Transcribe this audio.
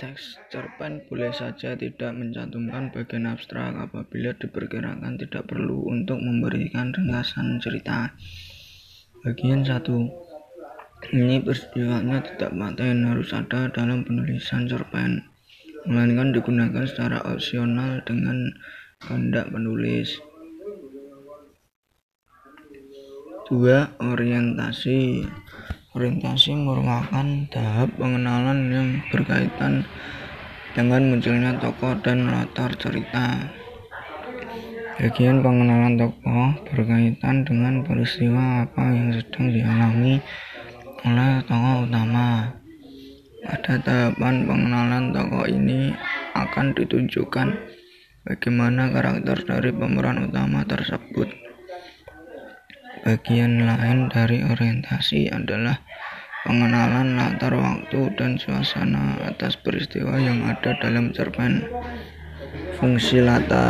Teks cerpen boleh saja tidak mencantumkan bagian abstrak apabila diperkirakan tidak perlu untuk memberikan ringkasan cerita. Bagian 1. Ini peristiwanya tidak paten harus ada dalam penulisan cerpen, melainkan digunakan secara opsional dengan kehendak penulis. 2. Orientasi Orientasi merupakan tahap pengenalan yang berkaitan dengan munculnya tokoh dan latar cerita. Bagian pengenalan tokoh berkaitan dengan peristiwa apa yang sedang dialami oleh tokoh utama. Pada tahapan pengenalan tokoh ini akan ditunjukkan bagaimana karakter dari pemeran utama tersebut. Bagian lain dari orientasi adalah pengenalan latar waktu dan suasana atas peristiwa yang ada dalam cerpen. Fungsi latar